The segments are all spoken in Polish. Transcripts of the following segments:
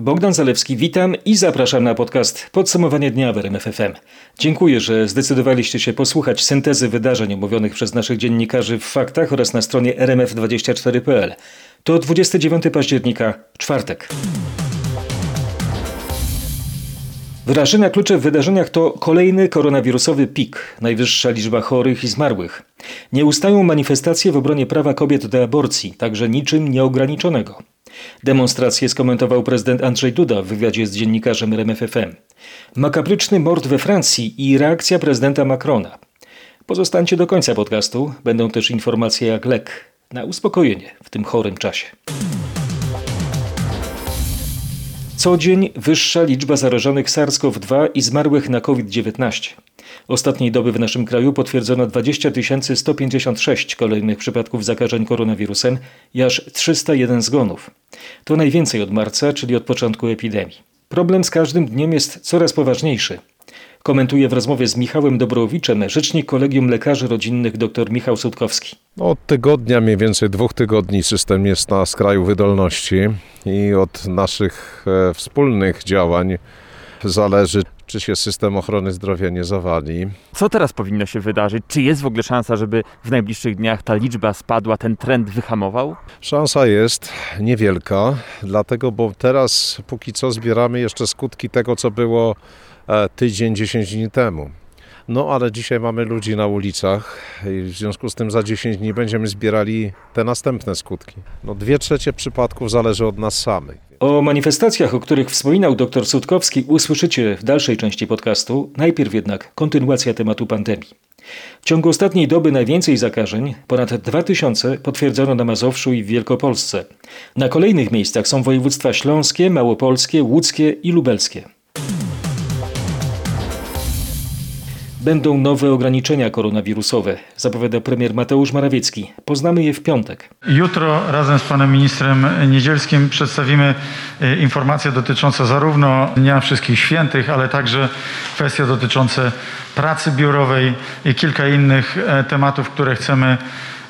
Bogdan Zalewski, witam i zapraszam na podcast Podsumowanie dnia w RMFFM. Dziękuję, że zdecydowaliście się posłuchać syntezy wydarzeń omówionych przez naszych dziennikarzy w faktach oraz na stronie rmf24.pl. To 29 października, czwartek. Wyrażenia klucze w wydarzeniach to kolejny koronawirusowy pik, najwyższa liczba chorych i zmarłych. Nie ustają manifestacje w obronie prawa kobiet do aborcji, także niczym nieograniczonego. Demonstrację skomentował prezydent Andrzej Duda w wywiadzie z dziennikarzem RMFFM. Makabryczny mord we Francji i reakcja prezydenta Macrona. Pozostańcie do końca podcastu, będą też informacje jak lek na uspokojenie w tym chorym czasie. Co dzień wyższa liczba zarażonych SARS-CoV-2 i zmarłych na COVID-19. Ostatniej doby w naszym kraju potwierdzono 20 156 kolejnych przypadków zakażeń koronawirusem i aż 301 zgonów. To najwięcej od marca, czyli od początku epidemii. Problem z każdym dniem jest coraz poważniejszy. Komentuje w rozmowie z Michałem Dobrowiczem rzecznik Kolegium Lekarzy Rodzinnych dr Michał Sutkowski. Od tygodnia, mniej więcej dwóch tygodni system jest na skraju wydolności i od naszych e, wspólnych działań zależy, czy się system ochrony zdrowia nie zawali. Co teraz powinno się wydarzyć? Czy jest w ogóle szansa, żeby w najbliższych dniach ta liczba spadła, ten trend wyhamował? Szansa jest niewielka, dlatego, bo teraz póki co zbieramy jeszcze skutki tego, co było e, tydzień, 10 dni temu. No ale dzisiaj mamy ludzi na ulicach i w związku z tym za 10 dni będziemy zbierali te następne skutki. No dwie trzecie przypadków zależy od nas samych. O manifestacjach, o których wspominał dr Sutkowski, usłyszycie w dalszej części podcastu. Najpierw jednak kontynuacja tematu pandemii. W ciągu ostatniej doby najwięcej zakażeń, ponad 2000, potwierdzono na Mazowszu i w Wielkopolsce. Na kolejnych miejscach są województwa śląskie, małopolskie, łódzkie i lubelskie. Będą nowe ograniczenia koronawirusowe, zapowiada premier Mateusz Morawiecki. Poznamy je w piątek. Jutro razem z panem ministrem Niedzielskim przedstawimy e, informacje dotyczące zarówno Dnia Wszystkich Świętych, ale także kwestie dotyczące pracy biurowej i kilka innych e, tematów, które chcemy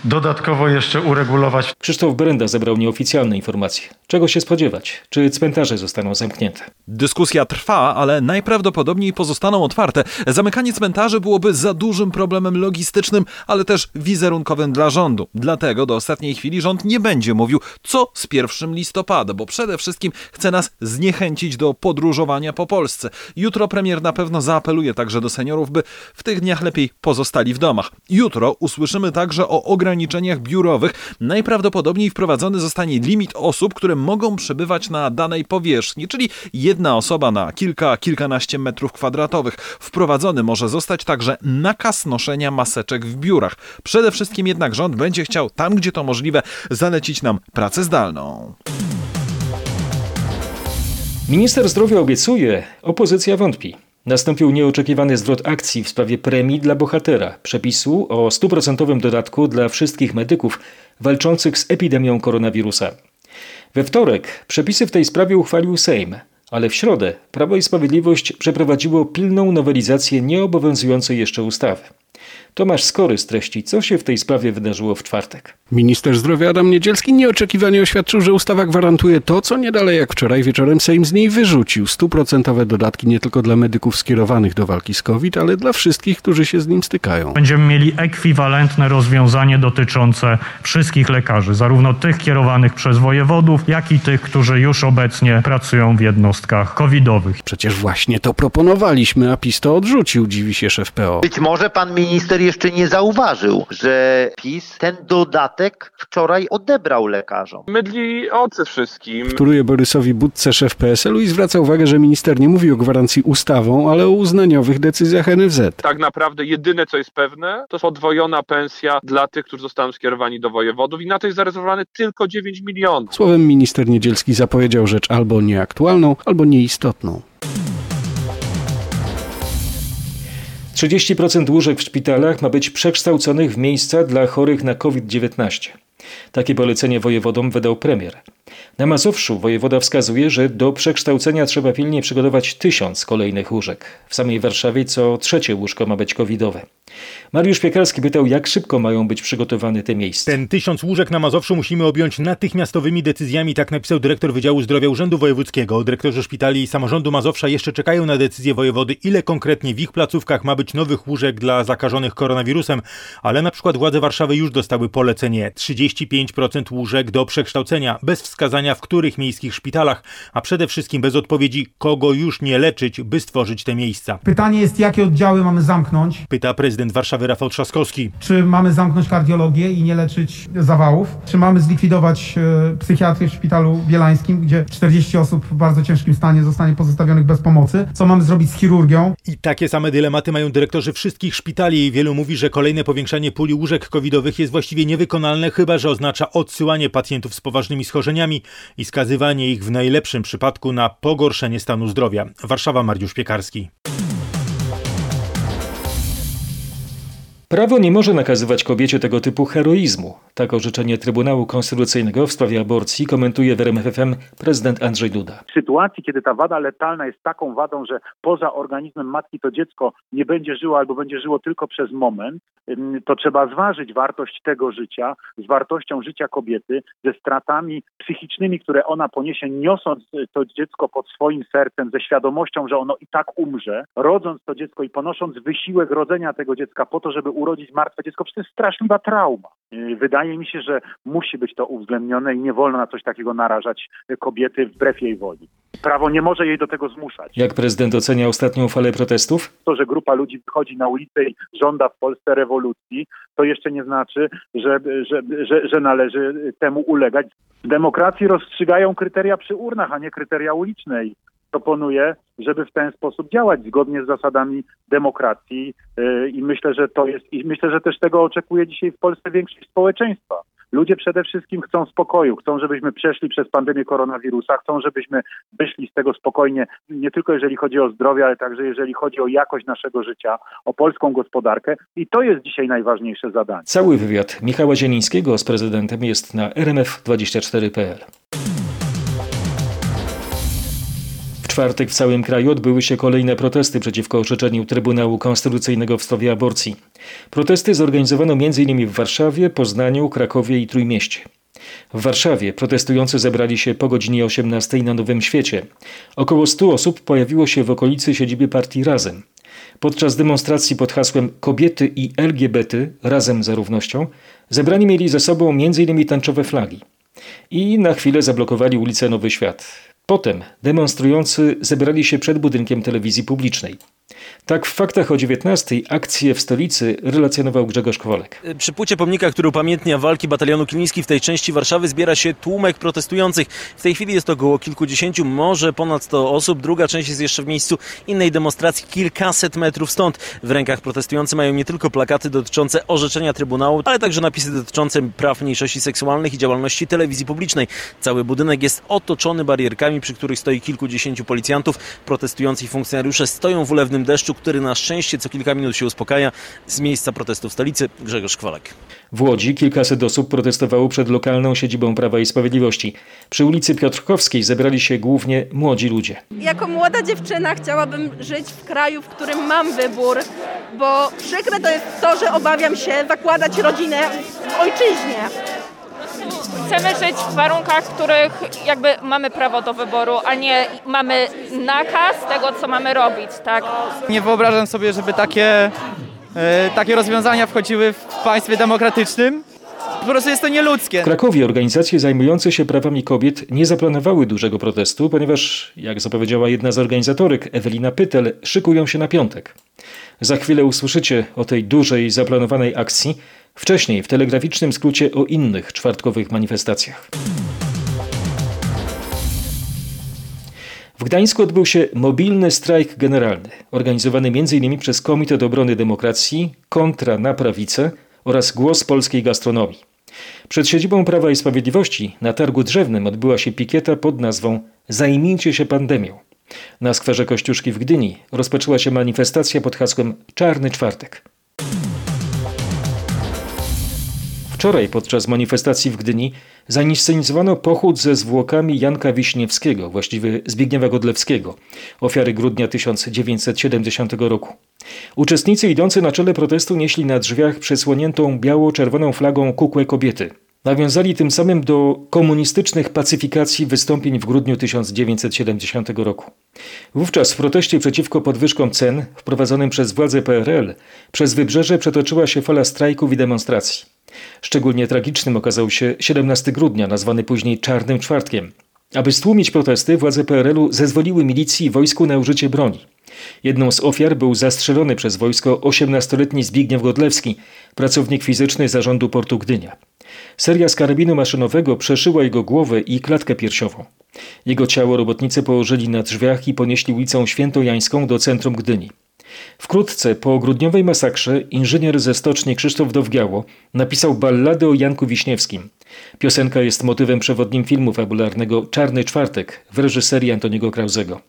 dodatkowo jeszcze uregulować. Krzysztof Brenda zebrał nieoficjalne informacje. Czego się spodziewać? Czy cmentarze zostaną zamknięte? Dyskusja trwa, ale najprawdopodobniej pozostaną otwarte. Zamykanie cmentarzy byłoby za dużym problemem logistycznym, ale też wizerunkowym dla rządu. Dlatego do ostatniej chwili rząd nie będzie mówił, co z 1 listopada, bo przede wszystkim chce nas zniechęcić do podróżowania po Polsce. Jutro premier na pewno zaapeluje także do seniorów, by w tych dniach lepiej pozostali w domach. Jutro usłyszymy także o ograniczeniach biurowych. Najprawdopodobniej wprowadzony zostanie limit osób, które mogą przebywać na danej powierzchni, czyli jedna osoba na kilka, kilkanaście metrów kwadratowych. Wprowadzony może zostać także nakaz noszenia maseczek w biurach. Przede wszystkim jednak rząd będzie chciał tam, gdzie to możliwe, zalecić nam pracę zdalną. Minister zdrowia obiecuje, opozycja wątpi. Nastąpił nieoczekiwany zwrot akcji w sprawie premii dla bohatera, przepisu o stuprocentowym dodatku dla wszystkich medyków walczących z epidemią koronawirusa. We wtorek przepisy w tej sprawie uchwalił Sejm, ale w środę Prawo i Sprawiedliwość przeprowadziło pilną nowelizację nieobowiązującej jeszcze ustawy. Tomasz Skory streści, co się w tej sprawie wydarzyło w czwartek. Minister zdrowia Adam Niedzielski nieoczekiwanie oświadczył, że ustawa gwarantuje to, co nie dalej jak wczoraj wieczorem Sejm z niej wyrzucił. Stuprocentowe dodatki nie tylko dla medyków skierowanych do walki z COVID, ale dla wszystkich, którzy się z nim stykają. Będziemy mieli ekwiwalentne rozwiązanie dotyczące wszystkich lekarzy, zarówno tych kierowanych przez wojewodów, jak i tych, którzy już obecnie pracują w jednostkach covidowych. Przecież właśnie to proponowaliśmy, a PiS to odrzucił, dziwi się szef PO. Być może pan minister jeszcze nie zauważył, że PiS ten dodatek wczoraj odebrał lekarzom. Mydli oczy wszystkim. Wtóruje Borysowi Budce szef PSL-u i zwraca uwagę, że minister nie mówi o gwarancji ustawą, ale o uznaniowych decyzjach NFZ. Tak naprawdę jedyne co jest pewne, to podwojona pensja dla tych, którzy zostaną skierowani do wojewodów i na to jest zarezerwowane tylko 9 milionów. Słowem minister Niedzielski zapowiedział rzecz albo nieaktualną, albo nieistotną. 30% łóżek w szpitalach ma być przekształconych w miejsca dla chorych na COVID-19. Takie polecenie wojewodom wydał premier. Na Mazowszu wojewoda wskazuje, że do przekształcenia trzeba pilnie przygotować tysiąc kolejnych łóżek. W samej Warszawie co trzecie łóżko ma być covidowe. Mariusz Piekarski pytał, jak szybko mają być przygotowane te miejsca. Ten tysiąc łóżek na Mazowszu musimy objąć natychmiastowymi decyzjami, tak napisał dyrektor Wydziału Zdrowia Urzędu Wojewódzkiego. Dyrektorzy szpitali i samorządu Mazowsza jeszcze czekają na decyzję wojewody, ile konkretnie w ich placówkach ma być nowych łóżek dla zakażonych koronawirusem, ale na przykład władze Warszawy już dostały polecenie 35% łóżek do przekształcenia, bez wskazania w których miejskich szpitalach, a przede wszystkim bez odpowiedzi, kogo już nie leczyć, by stworzyć te miejsca. Pytanie jest, jakie oddziały mamy zamknąć? Pyta prezydent Warszawy Rafał Trzaskowski. Czy mamy zamknąć kardiologię i nie leczyć zawałów? Czy mamy zlikwidować e, psychiatrię w szpitalu bielańskim, gdzie 40 osób w bardzo ciężkim stanie zostanie pozostawionych bez pomocy? Co mamy zrobić z chirurgią? I takie same dylematy mają dyrektorzy wszystkich szpitali. Wielu mówi, że kolejne powiększanie puli łóżek covidowych jest właściwie niewykonalne, chyba że oznacza odsyłanie pacjentów z poważnymi schorzeniami i skazywanie ich w najlepszym przypadku na pogorszenie stanu zdrowia. Warszawa, Mariusz Piekarski. Prawo nie może nakazywać kobiecie tego typu heroizmu. Tak orzeczenie Trybunału Konstytucyjnego w sprawie aborcji komentuje w RMFFM prezydent Andrzej Duda. W sytuacji, kiedy ta wada letalna jest taką wadą, że poza organizmem matki to dziecko nie będzie żyło albo będzie żyło tylko przez moment, to trzeba zważyć wartość tego życia z wartością życia kobiety, ze stratami psychicznymi, które ona poniesie, niosąc to dziecko pod swoim sercem, ze świadomością, że ono i tak umrze, rodząc to dziecko i ponosząc wysiłek rodzenia tego dziecka po to, żeby urodzić martwe dziecko, przecież to jest straszliwa trauma. Wydaje mi się, że musi być to uwzględnione i nie wolno na coś takiego narażać kobiety wbrew jej woli. Prawo nie może jej do tego zmuszać. Jak prezydent ocenia ostatnią falę protestów? To, że grupa ludzi wychodzi na ulicę i żąda w Polsce rewolucji, to jeszcze nie znaczy, że, że, że, że należy temu ulegać. W demokracji rozstrzygają kryteria przy urnach, a nie kryteria uliczne. I Proponuję, żeby w ten sposób działać zgodnie z zasadami demokracji yy, i myślę, że to jest i myślę, że też tego oczekuje dzisiaj w Polsce większość społeczeństwa. Ludzie przede wszystkim chcą spokoju, chcą, żebyśmy przeszli przez pandemię koronawirusa, chcą, żebyśmy wyszli z tego spokojnie, nie tylko jeżeli chodzi o zdrowie, ale także jeżeli chodzi o jakość naszego życia, o polską gospodarkę i to jest dzisiaj najważniejsze zadanie. Cały wywiad Michała Zielińskiego z prezydentem jest na rmf24.pl. czwartek w całym kraju odbyły się kolejne protesty przeciwko orzeczeniu Trybunału Konstytucyjnego w sprawie aborcji. Protesty zorganizowano m.in. w Warszawie, Poznaniu, Krakowie i Trójmieście. W Warszawie protestujący zebrali się po godzinie 18 na Nowym Świecie. Około 100 osób pojawiło się w okolicy siedziby partii Razem. Podczas demonstracji pod hasłem Kobiety i LGBT razem za równością zebrani mieli ze sobą m.in. tęczowe flagi. I na chwilę zablokowali ulicę Nowy Świat. Potem demonstrujący zebrali się przed budynkiem telewizji publicznej. Tak w faktach o 19 akcję w stolicy relacjonował Grzegorz Kowalek. Przy płycie pomnika, który upamiętnia walki batalionu Kiliński w tej części Warszawy zbiera się tłumek protestujących. W tej chwili jest to około kilkudziesięciu, może ponad 100 osób. Druga część jest jeszcze w miejscu innej demonstracji, kilkaset metrów stąd. W rękach protestujący mają nie tylko plakaty dotyczące orzeczenia Trybunału, ale także napisy dotyczące praw mniejszości seksualnych i działalności telewizji publicznej. Cały budynek jest otoczony barierkami, przy których stoi kilkudziesięciu policjantów. Protestujący funkcjonariusze stoją w ulewnym deszczu, który na szczęście co kilka minut się uspokaja. Z miejsca protestu w stolicy Grzegorz Kwalek. W Łodzi kilkaset osób protestowało przed lokalną siedzibą Prawa i Sprawiedliwości. Przy ulicy Piotrkowskiej zebrali się głównie młodzi ludzie. Jako młoda dziewczyna chciałabym żyć w kraju, w którym mam wybór, bo przykre to jest to, że obawiam się zakładać rodzinę w ojczyźnie. Chcemy żyć w warunkach, w których jakby mamy prawo do wyboru, a nie mamy nakaz tego, co mamy robić, tak? Nie wyobrażam sobie, żeby takie, e, takie rozwiązania wchodziły w państwie demokratycznym. Po prostu jest to nieludzkie. W Krakowie organizacje zajmujące się prawami kobiet nie zaplanowały dużego protestu, ponieważ, jak zapowiedziała jedna z organizatorek, Ewelina Pytel, szykują się na piątek. Za chwilę usłyszycie o tej dużej, zaplanowanej akcji, wcześniej w telegraficznym skrócie o innych czwartkowych manifestacjach. W Gdańsku odbył się mobilny strajk generalny, organizowany m.in. przez Komitet Obrony Demokracji, Kontra na Prawicę oraz Głos Polskiej Gastronomii. Przed siedzibą Prawa i Sprawiedliwości na targu drzewnym odbyła się pikieta pod nazwą Zajmijcie się pandemią. Na skwerze Kościuszki w Gdyni rozpoczęła się manifestacja pod hasłem Czarny Czwartek. Wczoraj podczas manifestacji w Gdyni zainscenizowano pochód ze zwłokami Janka Wiśniewskiego, właściwie Zbigniewa Godlewskiego, ofiary grudnia 1970 roku. Uczestnicy idący na czele protestu nieśli na drzwiach przesłoniętą biało-czerwoną flagą kukłę kobiety. Nawiązali tym samym do komunistycznych pacyfikacji wystąpień w grudniu 1970 roku. Wówczas w proteście przeciwko podwyżkom cen wprowadzonym przez władze PRL przez wybrzeże przetoczyła się fala strajków i demonstracji. Szczególnie tragicznym okazał się 17 grudnia, nazwany później Czarnym Czwartkiem. Aby stłumić protesty, władze PRL-u zezwoliły milicji i wojsku na użycie broni. Jedną z ofiar był zastrzelony przez wojsko 18-letni Zbigniew Godlewski, pracownik fizyczny zarządu portu Gdynia. Seria z karabinu maszynowego przeszyła jego głowę i klatkę piersiową. Jego ciało robotnicy położyli na drzwiach i ponieśli ulicą Świętojańską do centrum Gdyni. Wkrótce po grudniowej masakrze inżynier ze stoczni Krzysztof Dowgiało napisał balladę o Janku Wiśniewskim. Piosenka jest motywem przewodnim filmu fabularnego Czarny Czwartek w reżyserii Antoniego Krauzego.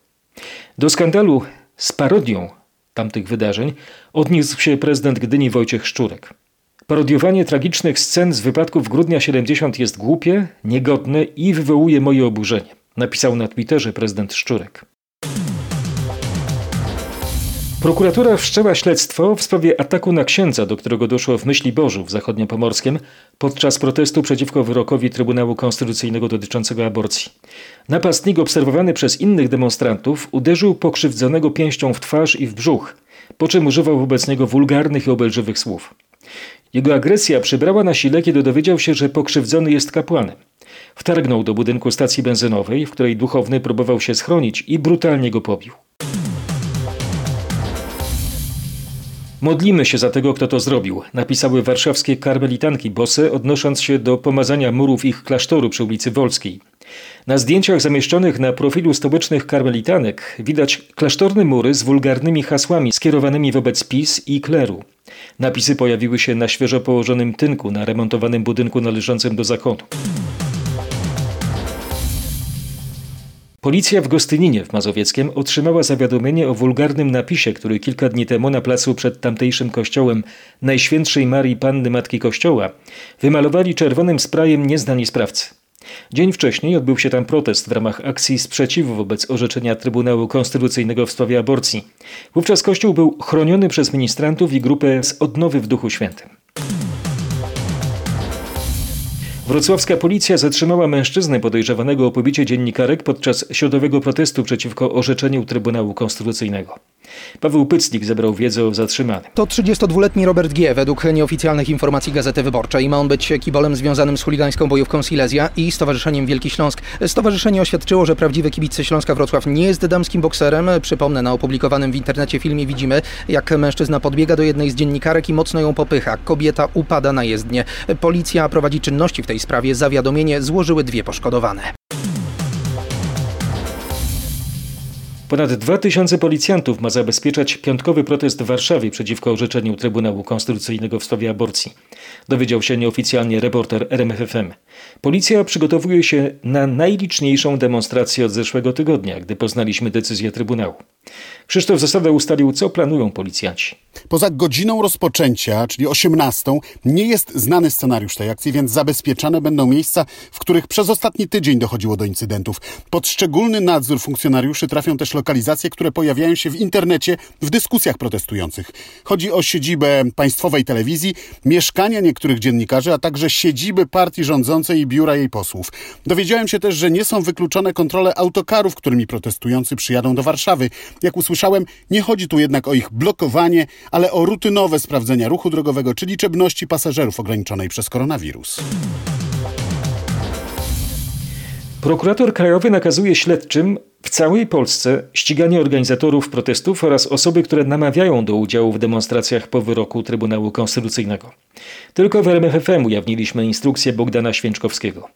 Do skandalu z parodią tamtych wydarzeń odniósł się prezydent Gdyni Wojciech Szczurek. Parodiowanie tragicznych scen z wypadków grudnia 70 jest głupie, niegodne i wywołuje moje oburzenie, napisał na Twitterze prezydent Szczurek. Prokuratura wszczęła śledztwo w sprawie ataku na księdza, do którego doszło w Myśli Bożu w zachodniopomorskiem podczas protestu przeciwko wyrokowi Trybunału Konstytucyjnego dotyczącego aborcji. Napastnik obserwowany przez innych demonstrantów uderzył pokrzywdzonego pięścią w twarz i w brzuch, po czym używał wobec niego wulgarnych i obelżywych słów. Jego agresja przybrała na sile, kiedy dowiedział się, że pokrzywdzony jest kapłanem. Wtargnął do budynku stacji benzynowej, w której duchowny próbował się schronić i brutalnie go pobił. Modlimy się za tego, kto to zrobił, napisały warszawskie karmelitanki bose, odnosząc się do pomazania murów ich klasztoru przy ulicy Wolskiej. Na zdjęciach zamieszczonych na profilu stołecznych karmelitanek widać klasztorne mury z wulgarnymi hasłami skierowanymi wobec PiS i kleru. Napisy pojawiły się na świeżo położonym tynku na remontowanym budynku należącym do zakonu. Policja w Gostyninie w Mazowieckiem otrzymała zawiadomienie o wulgarnym napisie, który kilka dni temu na placu przed tamtejszym kościołem Najświętszej Marii Panny Matki Kościoła wymalowali czerwonym sprajem nieznani sprawcy. Dzień wcześniej odbył się tam protest w ramach akcji sprzeciwu wobec orzeczenia Trybunału Konstytucyjnego w sprawie aborcji. Wówczas kościół był chroniony przez ministrantów i grupę z odnowy w Duchu Świętym. Wrocławska policja zatrzymała mężczyznę podejrzewanego o pobicie dziennikarek podczas środowego protestu przeciwko orzeczeniu Trybunału Konstytucyjnego. Paweł Pyclik zebrał wiedzę o zatrzymanym. To 32-letni Robert G. Według nieoficjalnych informacji Gazety Wyborczej ma on być kibolem związanym z chuligańską bojówką Silesia i Stowarzyszeniem Wielki Śląsk. Stowarzyszenie oświadczyło, że prawdziwy kibic Śląska Wrocław nie jest damskim bokserem. Przypomnę, na opublikowanym w internecie filmie widzimy, jak mężczyzna podbiega do jednej z dziennikarek i mocno ją popycha. Kobieta upada na jezdnię. Policja prowadzi czynności w tej sprawie. Zawiadomienie złożyły dwie poszkodowane. Ponad 2000 policjantów ma zabezpieczać piątkowy protest w Warszawie przeciwko orzeczeniu Trybunału Konstytucyjnego w sprawie aborcji. Dowiedział się nieoficjalnie reporter RMFFM. Policja przygotowuje się na najliczniejszą demonstrację od zeszłego tygodnia, gdy poznaliśmy decyzję Trybunału. Krzysztof Zasada ustalił, co planują policjanci. Poza godziną rozpoczęcia, czyli 18, nie jest znany scenariusz tej akcji, więc zabezpieczane będą miejsca, w których przez ostatni tydzień dochodziło do incydentów. Pod szczególny nadzór funkcjonariuszy trafią też lokalizacje, które pojawiają się w internecie w dyskusjach protestujących. Chodzi o siedzibę państwowej telewizji, mieszkania niektórych dziennikarzy, a także siedziby partii rządzącej i biura jej posłów. Dowiedziałem się też, że nie są wykluczone kontrole autokarów, którymi protestujący przyjadą do Warszawy. Jak usłyszałem, nie chodzi tu jednak o ich blokowanie, ale o rutynowe sprawdzenia ruchu drogowego czy liczebności pasażerów ograniczonej przez koronawirus. Prokurator krajowy nakazuje śledczym w całej Polsce ściganie organizatorów protestów oraz osoby, które namawiają do udziału w demonstracjach po wyroku Trybunału Konstytucyjnego. Tylko w RMFFM ujawniliśmy instrukcję Bogdana Święczkowskiego.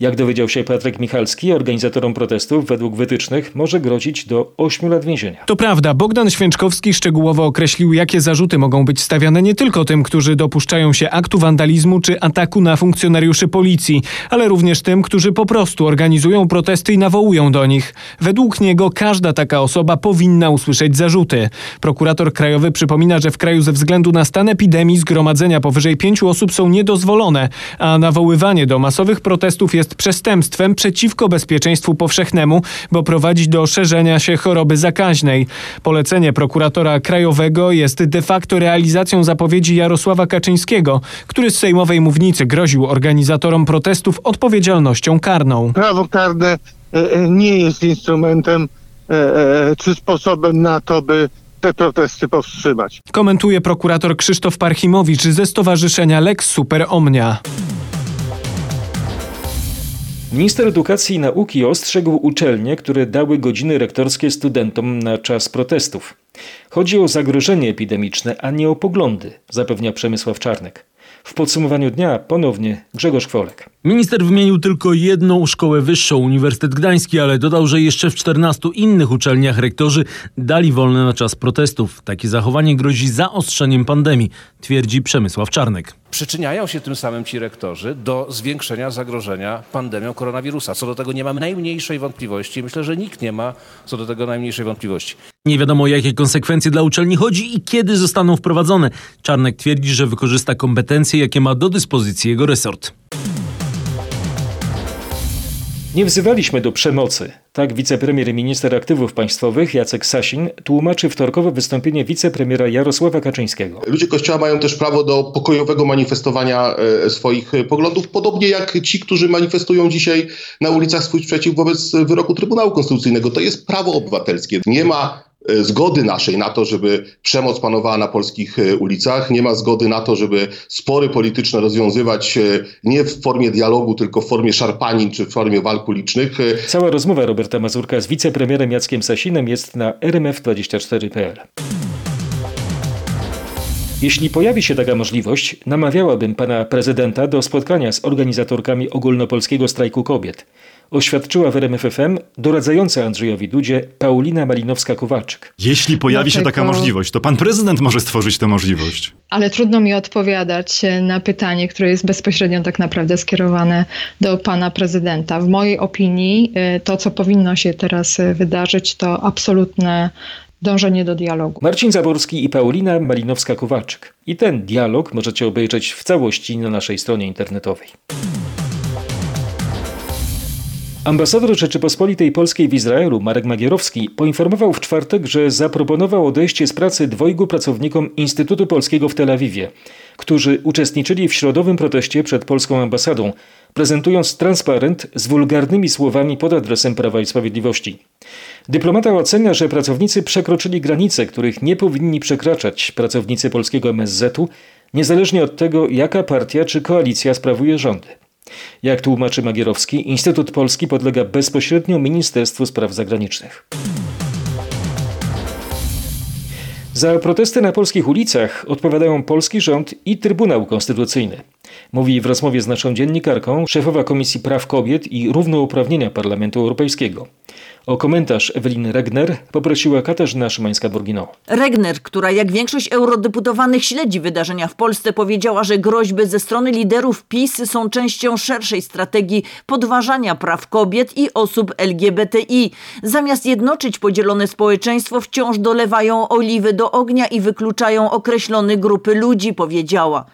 Jak dowiedział się Patryk Michalski, organizatorom protestów według wytycznych może grozić do 8 lat więzienia. To prawda, Bogdan Święczkowski szczegółowo określił, jakie zarzuty mogą być stawiane nie tylko tym, którzy dopuszczają się aktu wandalizmu czy ataku na funkcjonariuszy policji, ale również tym, którzy po prostu organizują protesty i nawołują do nich. Według niego każda taka osoba powinna usłyszeć zarzuty. Prokurator krajowy przypomina, że w kraju ze względu na stan epidemii zgromadzenia powyżej pięciu osób są niedozwolone, a nawoływanie do masowych protestów jest przestępstwem przeciwko bezpieczeństwu powszechnemu, bo prowadzi do szerzenia się choroby zakaźnej. Polecenie prokuratora krajowego jest de facto realizacją zapowiedzi Jarosława Kaczyńskiego, który z sejmowej mównicy groził organizatorom protestów odpowiedzialnością karną. Prawo karne e, nie jest instrumentem e, czy sposobem na to, by te protesty powstrzymać. Komentuje prokurator Krzysztof Parchimowicz ze Stowarzyszenia Lex Super Omnia. Minister Edukacji i Nauki ostrzegł uczelnie, które dały godziny rektorskie studentom na czas protestów. Chodzi o zagrożenie epidemiczne, a nie o poglądy, zapewnia Przemysław Czarnek. W podsumowaniu dnia ponownie Grzegorz Kwolek. Minister wymienił tylko jedną szkołę wyższą, Uniwersytet Gdański, ale dodał, że jeszcze w 14 innych uczelniach rektorzy dali wolne na czas protestów. Takie zachowanie grozi zaostrzeniem pandemii, twierdzi Przemysław Czarnek. Przyczyniają się tym samym ci rektorzy do zwiększenia zagrożenia pandemią koronawirusa. Co do tego nie mam najmniejszej wątpliwości. Myślę, że nikt nie ma co do tego najmniejszej wątpliwości. Nie wiadomo, jakie konsekwencje dla uczelni chodzi i kiedy zostaną wprowadzone. Czarnek twierdzi, że wykorzysta kompetencje, jakie ma do dyspozycji jego resort. Nie wzywaliśmy do przemocy. Tak wicepremier i minister aktywów państwowych Jacek Sasin tłumaczy wtorkowe wystąpienie wicepremiera Jarosława Kaczyńskiego. Ludzie Kościoła mają też prawo do pokojowego manifestowania e, swoich poglądów, podobnie jak ci, którzy manifestują dzisiaj na ulicach swój sprzeciw wobec wyroku Trybunału Konstytucyjnego. To jest prawo obywatelskie. Nie ma e, zgody naszej na to, żeby przemoc panowała na polskich e, ulicach. Nie ma zgody na to, żeby spory polityczne rozwiązywać nie w formie dialogu, tylko w formie szarpanin czy w formie walk ulicznych. Cała rozmowa Roberta Mazurka z wicepremierem Jackiem Sasinem jest na rmf24.pl. Jeśli pojawi się taka możliwość, namawiałabym pana prezydenta do spotkania z organizatorkami ogólnopolskiego strajku kobiet. Oświadczyła w RMFFM doradzająca Andrzejowi Dudzie Paulina Malinowska-Kowalczyk. Jeśli pojawi się taka możliwość, to pan prezydent może stworzyć tę możliwość. Ale trudno mi odpowiadać na pytanie, które jest bezpośrednio tak naprawdę skierowane do pana prezydenta. W mojej opinii y, to, co powinno się teraz y, wydarzyć, to absolutne dążenie do dialogu. Marcin Zaborski i Paulina Malinowska-Kowalczyk. I ten dialog możecie obejrzeć w całości na naszej stronie internetowej. Ambasador Rzeczypospolitej Polskiej w Izraelu Marek Magierowski poinformował w czwartek, że zaproponował odejście z pracy dwojgu pracownikom Instytutu Polskiego w Tel Awiwie, którzy uczestniczyli w środowym proteście przed polską ambasadą, prezentując transparent z wulgarnymi słowami pod adresem Prawa i Sprawiedliwości. Dyplomata ocenia, że pracownicy przekroczyli granice, których nie powinni przekraczać pracownicy polskiego MSZ-u, niezależnie od tego, jaka partia czy koalicja sprawuje rządy. Jak tłumaczy Magierowski, Instytut Polski podlega bezpośrednio Ministerstwu Spraw Zagranicznych. Za protesty na polskich ulicach odpowiadają polski rząd i Trybunał Konstytucyjny. Mówi w rozmowie z naszą dziennikarką szefowa Komisji Praw Kobiet i Równouprawnienia Parlamentu Europejskiego. O komentarz Eweliny Regner poprosiła Katarzyna Szymańska-Borgino. Regner, która jak większość eurodeputowanych śledzi wydarzenia w Polsce, powiedziała, że groźby ze strony liderów PiS są częścią szerszej strategii podważania praw kobiet i osób LGBTI. Zamiast jednoczyć podzielone społeczeństwo, wciąż dolewają oliwy do ognia i wykluczają określone grupy ludzi, powiedziała.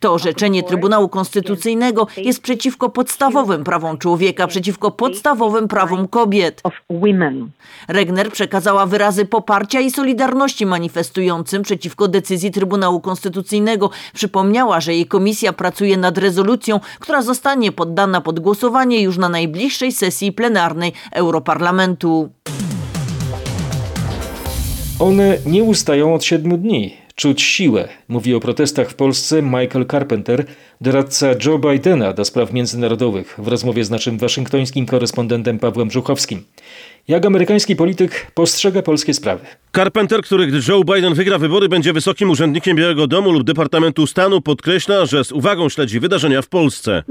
To orzeczenie Trybunału Konstytucyjnego jest przeciwko podstawowym prawom człowieka, przeciwko podstawowym prawom kobiet. Regner przekazała wyrazy poparcia i solidarności manifestującym przeciwko decyzji Trybunału Konstytucyjnego. Przypomniała, że jej komisja pracuje nad rezolucją, która zostanie poddana pod głosowanie już na najbliższej sesji plenarnej Europarlamentu. One nie ustają od siedmiu dni. Czuć siłę, mówi o protestach w Polsce Michael Carpenter, doradca Joe Bidena do spraw międzynarodowych, w rozmowie z naszym waszyngtońskim korespondentem Pawłem Żuchowskim. Jak amerykański polityk postrzega polskie sprawy? Carpenter, który gdy Joe Biden wygra wybory, będzie wysokim urzędnikiem Białego Domu lub Departamentu Stanu, podkreśla, że z uwagą śledzi wydarzenia w Polsce.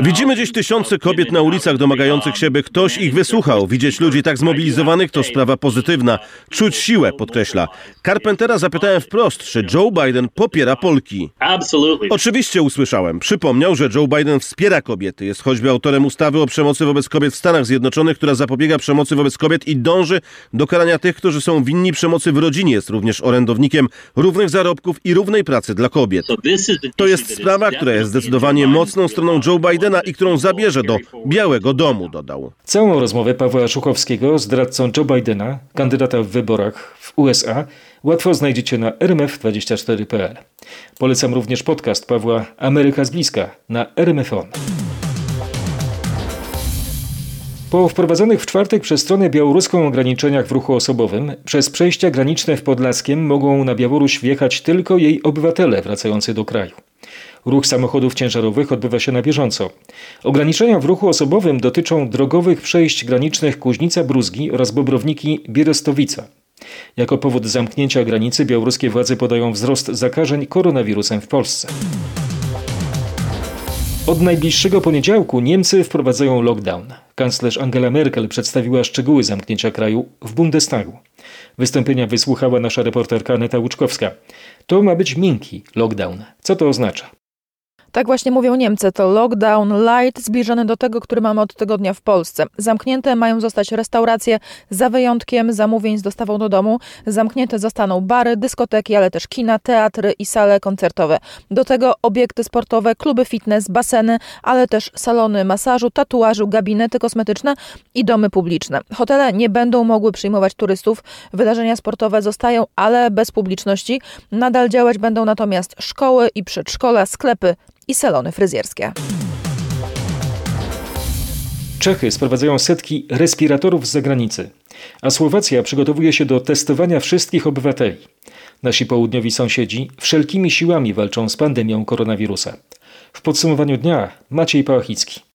Widzimy dziś tysiące kobiet na ulicach domagających się, by ktoś ich wysłuchał. Widzieć ludzi tak zmobilizowanych to sprawa pozytywna. Czuć siłę, podkreśla. Carpentera zapytałem wprost, czy Joe Biden popiera Polki. Oczywiście usłyszałem. Przypomniał, że Joe Biden wspiera kobiety. Jest choćby autorem ustawy o przemocy wobec kobiet w Stanach Zjednoczonych, która zapobiega przemocy wobec kobiet i dąży do karania tych, którzy są winni przemocy w rodzinie. Jest również orędownikiem równych zarobków i równej pracy dla kobiet. To jest sprawa, która jest zdecydowanie mocną stroną Joe Bidena i którą zabierze do Białego Domu, dodał. Całą rozmowę Pawła Szuchowskiego z doradcą Joe Bidena, kandydata w wyborach w USA, łatwo znajdziecie na rmf24.pl. Polecam również podcast Pawła Ameryka z bliska na RMFON. Po wprowadzonych w czwartek przez stronę białoruską ograniczeniach w ruchu osobowym, przez przejścia graniczne w Podlaskiem mogą na Białoruś wjechać tylko jej obywatele wracający do kraju. Ruch samochodów ciężarowych odbywa się na bieżąco. Ograniczenia w ruchu osobowym dotyczą drogowych przejść granicznych Kuźnica-Bruzgi oraz Bobrowniki Bierestowica. Jako powód zamknięcia granicy białoruskie władze podają wzrost zakażeń koronawirusem w Polsce. Od najbliższego poniedziałku Niemcy wprowadzają lockdown. Kanclerz Angela Merkel przedstawiła szczegóły zamknięcia kraju w Bundestagu. Wystąpienia wysłuchała nasza reporterka Aneta Łuczkowska. To ma być miękki lockdown. Co to oznacza? Tak właśnie mówią Niemcy. To lockdown light zbliżony do tego, który mamy od tygodnia w Polsce. Zamknięte mają zostać restauracje, za wyjątkiem zamówień z dostawą do domu. Zamknięte zostaną bary, dyskoteki, ale też kina, teatry i sale koncertowe. Do tego obiekty sportowe, kluby fitness, baseny, ale też salony masażu, tatuażu, gabinety kosmetyczne i domy publiczne. Hotele nie będą mogły przyjmować turystów. Wydarzenia sportowe zostają, ale bez publiczności. Nadal działać będą natomiast szkoły i przedszkola, sklepy i salony fryzjerskie. Czechy sprowadzają setki respiratorów z zagranicy, a Słowacja przygotowuje się do testowania wszystkich obywateli. Nasi południowi sąsiedzi wszelkimi siłami walczą z pandemią koronawirusa. W podsumowaniu dnia Maciej Pałachicki.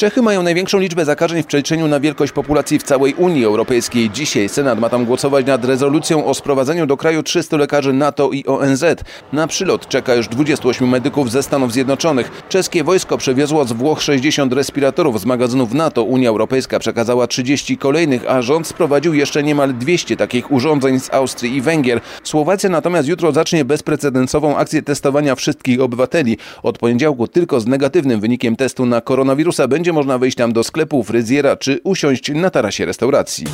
Czechy mają największą liczbę zakażeń w przeliczeniu na wielkość populacji w całej Unii Europejskiej. Dzisiaj Senat ma tam głosować nad rezolucją o sprowadzeniu do kraju 300 lekarzy NATO i ONZ. Na przylot czeka już 28 medyków ze Stanów Zjednoczonych. Czeskie wojsko przewiozło z Włoch 60 respiratorów z magazynów NATO. Unia Europejska przekazała 30 kolejnych, a rząd sprowadził jeszcze niemal 200 takich urządzeń z Austrii i Węgier. Słowacja natomiast jutro zacznie bezprecedensową akcję testowania wszystkich obywateli. Od poniedziałku tylko z negatywnym wynikiem testu na koronawirusa będzie można wyjść tam do sklepu, fryzjera czy usiąść na tarasie restauracji.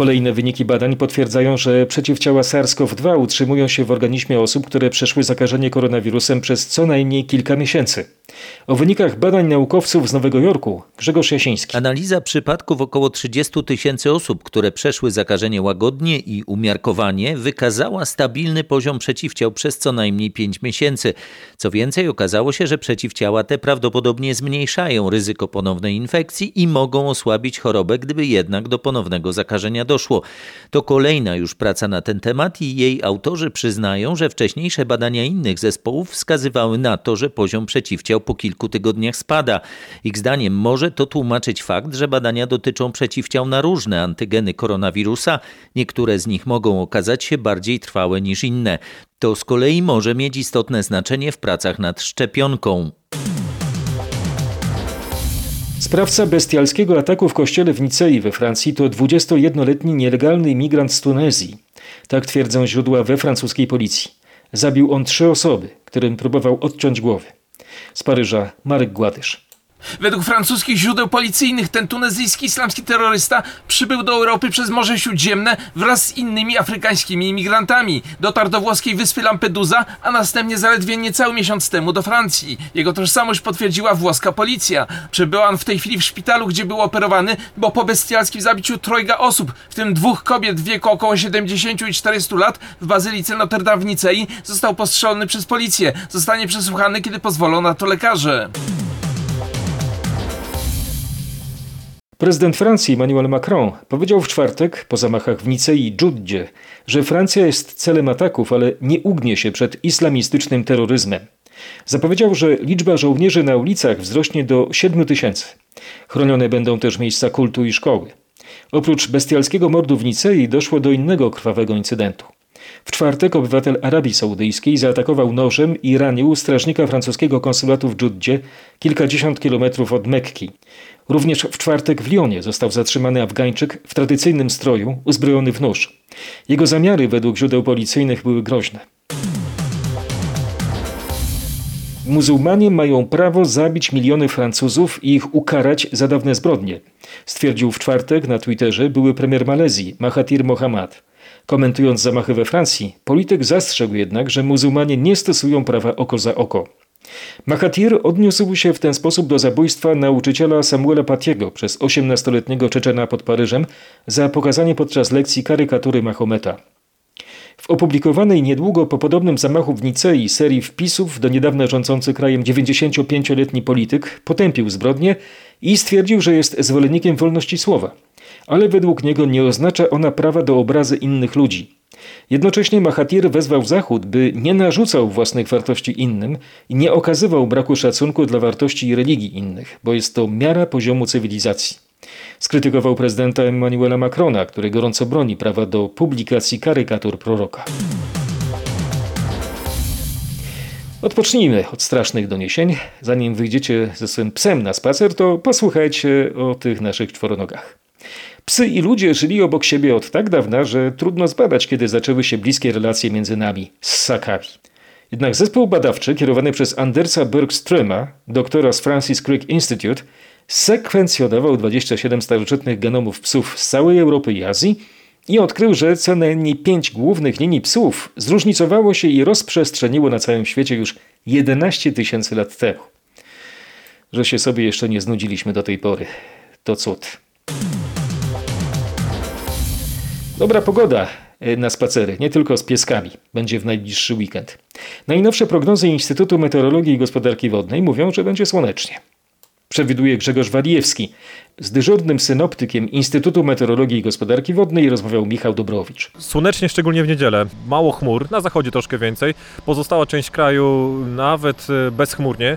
Kolejne wyniki badań potwierdzają, że przeciwciała SARS-CoV-2 utrzymują się w organizmie osób, które przeszły zakażenie koronawirusem przez co najmniej kilka miesięcy. O wynikach badań naukowców z Nowego Jorku Grzegorz Jasiński. Analiza przypadków około 30 tysięcy osób, które przeszły zakażenie łagodnie i umiarkowanie, wykazała stabilny poziom przeciwciał przez co najmniej 5 miesięcy. Co więcej, okazało się, że przeciwciała te prawdopodobnie zmniejszają ryzyko ponownej infekcji i mogą osłabić chorobę, gdyby jednak do ponownego zakażenia doszło. To kolejna już praca na ten temat i jej autorzy przyznają, że wcześniejsze badania innych zespołów wskazywały na to, że poziom przeciwciał po kilku tygodniach spada. Ich zdaniem może to tłumaczyć fakt, że badania dotyczą przeciwciał na różne antygeny koronawirusa. Niektóre z nich mogą okazać się bardziej trwałe niż inne. To z kolei może mieć istotne znaczenie w pracach nad szczepionką. Sprawca bestialskiego ataku w kościele w Nicei we Francji to 21-letni nielegalny imigrant z Tunezji. Tak twierdzą źródła we francuskiej policji. Zabił on trzy osoby, którym próbował odciąć głowy. Z Paryża Marek Gładysz. Według francuskich źródeł policyjnych ten tunezyjski islamski terrorysta przybył do Europy przez Morze Śródziemne wraz z innymi afrykańskimi imigrantami. Dotarł do włoskiej wyspy Lampedusa, a następnie zaledwie niecały miesiąc temu do Francji. Jego tożsamość potwierdziła włoska policja. Przebył on w tej chwili w szpitalu, gdzie był operowany, bo po bestialskim zabiciu trojga osób, w tym dwóch kobiet w wieku około 70 i 400 lat w bazylice Notre Dame w Nicei, został postrzelony przez policję. Zostanie przesłuchany, kiedy pozwolą na to lekarze. Prezydent Francji Emmanuel Macron powiedział w czwartek po zamachach w Nice i Dżuddzie, że Francja jest celem ataków, ale nie ugnie się przed islamistycznym terroryzmem. Zapowiedział, że liczba żołnierzy na ulicach wzrośnie do 7 tysięcy. Chronione będą też miejsca kultu i szkoły. Oprócz bestialskiego mordu w Nicei doszło do innego krwawego incydentu. W czwartek obywatel Arabii Saudyjskiej zaatakował nożem i ranił strażnika francuskiego konsulatu w Dżuddzie, kilkadziesiąt kilometrów od Mekki. Również w czwartek w Lyonie został zatrzymany Afgańczyk w tradycyjnym stroju, uzbrojony w nóż. Jego zamiary według źródeł policyjnych były groźne. Muzułmanie mają prawo zabić miliony Francuzów i ich ukarać za dawne zbrodnie, stwierdził w czwartek na Twitterze były premier Malezji Mahathir Mohamad. Komentując zamachy we Francji, polityk zastrzegł jednak, że muzułmanie nie stosują prawa oko za oko. Mahathir odniósł się w ten sposób do zabójstwa nauczyciela Samuela Patiego przez 18-letniego Czeczena pod Paryżem za pokazanie podczas lekcji karykatury Mahometa. W opublikowanej niedługo po podobnym zamachu w Nicei serii wpisów do niedawna rządzący krajem 95-letni polityk potępił zbrodnię i stwierdził, że jest zwolennikiem wolności słowa. Ale według niego nie oznacza ona prawa do obrazy innych ludzi. Jednocześnie Mahathir wezwał Zachód, by nie narzucał własnych wartości innym i nie okazywał braku szacunku dla wartości i religii innych, bo jest to miara poziomu cywilizacji. Skrytykował prezydenta Emmanuela Macrona, który gorąco broni prawa do publikacji karykatur proroka. Odpocznijmy od strasznych doniesień. Zanim wyjdziecie ze swym psem na spacer, to posłuchajcie o tych naszych czworonogach. Psy i ludzie żyli obok siebie od tak dawna, że trudno zbadać, kiedy zaczęły się bliskie relacje między nami, ssakami. Jednak zespół badawczy kierowany przez Andersa Bergströma, doktora z Francis Crick Institute, sekwencjonował 27 starożytnych genomów psów z całej Europy i Azji i odkrył, że co najmniej pięć głównych linii psów zróżnicowało się i rozprzestrzeniło na całym świecie już 11 tysięcy lat temu. Że się sobie jeszcze nie znudziliśmy do tej pory. To cud. Dobra pogoda e, na spacery, nie tylko z pieskami, będzie w najbliższy weekend. Najnowsze prognozy Instytutu Meteorologii i Gospodarki Wodnej mówią, że będzie słonecznie przewiduje Grzegorz Walijewski. Z dyżurnym synoptykiem Instytutu Meteorologii i Gospodarki Wodnej rozmawiał Michał Dobrowicz. Słonecznie, szczególnie w niedzielę. Mało chmur, na zachodzie troszkę więcej. Pozostała część kraju nawet e, bezchmurnie.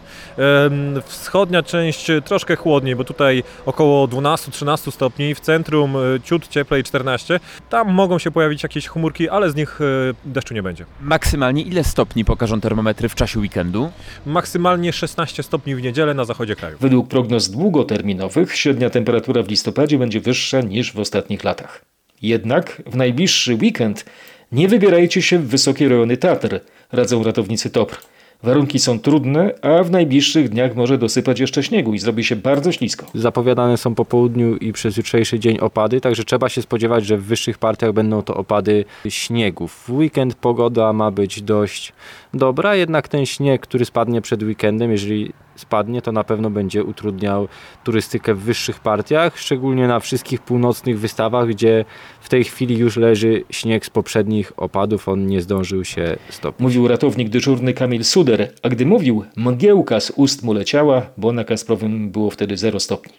Wschodnia część troszkę chłodniej, bo tutaj około 12-13 stopni. W centrum e, ciut cieplej 14. Tam mogą się pojawić jakieś chmurki, ale z nich e, deszczu nie będzie. Maksymalnie ile stopni pokażą termometry w czasie weekendu? Maksymalnie 16 stopni w niedzielę na zachodzie kraju. Według prognoz długoterminowych średnia temperatura w listopadzie będzie wyższa niż w ostatnich latach. Jednak w najbliższy weekend nie wybierajcie się w wysokie rejony Tatr, radzą ratownicy TOPR. Warunki są trudne, a w najbliższych dniach może dosypać jeszcze śniegu i zrobi się bardzo ślisko. Zapowiadane są po południu i przez jutrzejszy dzień opady, także trzeba się spodziewać, że w wyższych partiach będą to opady śniegu. W weekend pogoda ma być dość dobra, jednak ten śnieg, który spadnie przed weekendem, jeżeli spadnie, to na pewno będzie utrudniał turystykę w wyższych partiach, szczególnie na wszystkich północnych wystawach, gdzie w tej chwili już leży śnieg z poprzednich opadów, on nie zdążył się stopić. Mówił ratownik dyżurny Kamil Suder, a gdy mówił, mgiełka z ust mu leciała, bo na Kasprowym było wtedy 0 stopni.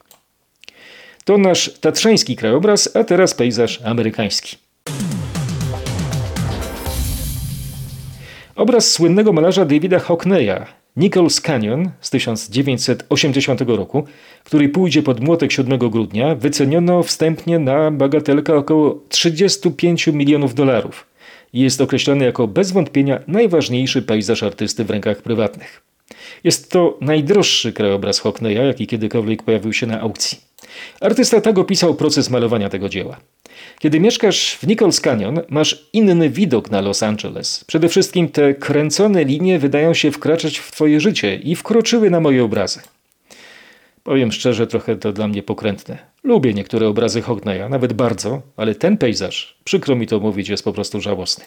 To nasz tatrzański krajobraz, a teraz pejzaż amerykański. Obraz słynnego malarza Davida Hockneya Nichols Canyon z 1980 roku, który pójdzie pod młotek 7 grudnia, wyceniono wstępnie na bagatelkę około 35 milionów dolarów jest określony jako bez wątpienia najważniejszy pejzaż artysty w rękach prywatnych. Jest to najdroższy krajobraz Hockneya, jaki kiedykolwiek pojawił się na aukcji. Artysta tak opisał proces malowania tego dzieła. Kiedy mieszkasz w Nichols Canyon, masz inny widok na Los Angeles. Przede wszystkim te kręcone linie wydają się wkraczać w twoje życie i wkroczyły na moje obrazy. Powiem szczerze, trochę to dla mnie pokrętne. Lubię niektóre obrazy Hogneya, nawet bardzo, ale ten pejzaż, przykro mi to mówić, jest po prostu żałosny.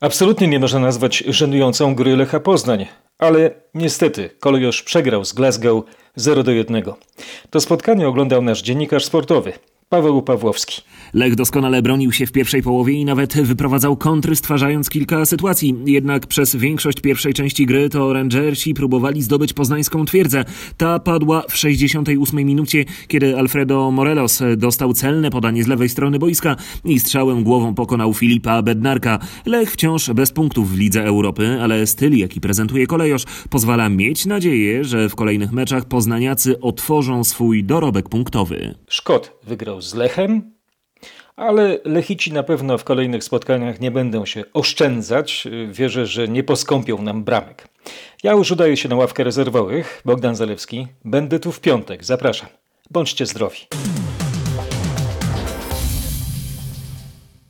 Absolutnie nie można nazwać żenującą gry Lecha Poznań, ale niestety kolejorz przegrał z Glasgow 0 do 1. To spotkanie oglądał nasz dziennikarz sportowy Paweł Pawłowski. Lech doskonale bronił się w pierwszej połowie i nawet wyprowadzał kontry, stwarzając kilka sytuacji. Jednak przez większość pierwszej części gry to Rangersi próbowali zdobyć poznańską twierdzę. Ta padła w 68 minucie, kiedy Alfredo Morelos dostał celne podanie z lewej strony boiska i strzałem głową pokonał Filipa Bednarka. Lech wciąż bez punktów w Lidze Europy, ale styl, jaki prezentuje kolejosz, pozwala mieć nadzieję, że w kolejnych meczach poznaniacy otworzą swój dorobek punktowy. Szkot wygrał z Lechem, ale Lechici na pewno w kolejnych spotkaniach nie będą się oszczędzać. Wierzę, że nie poskąpią nam bramek. Ja już udaję się na ławkę rezerwowych. Bogdan Zalewski. Będę tu w piątek. Zapraszam. Bądźcie zdrowi.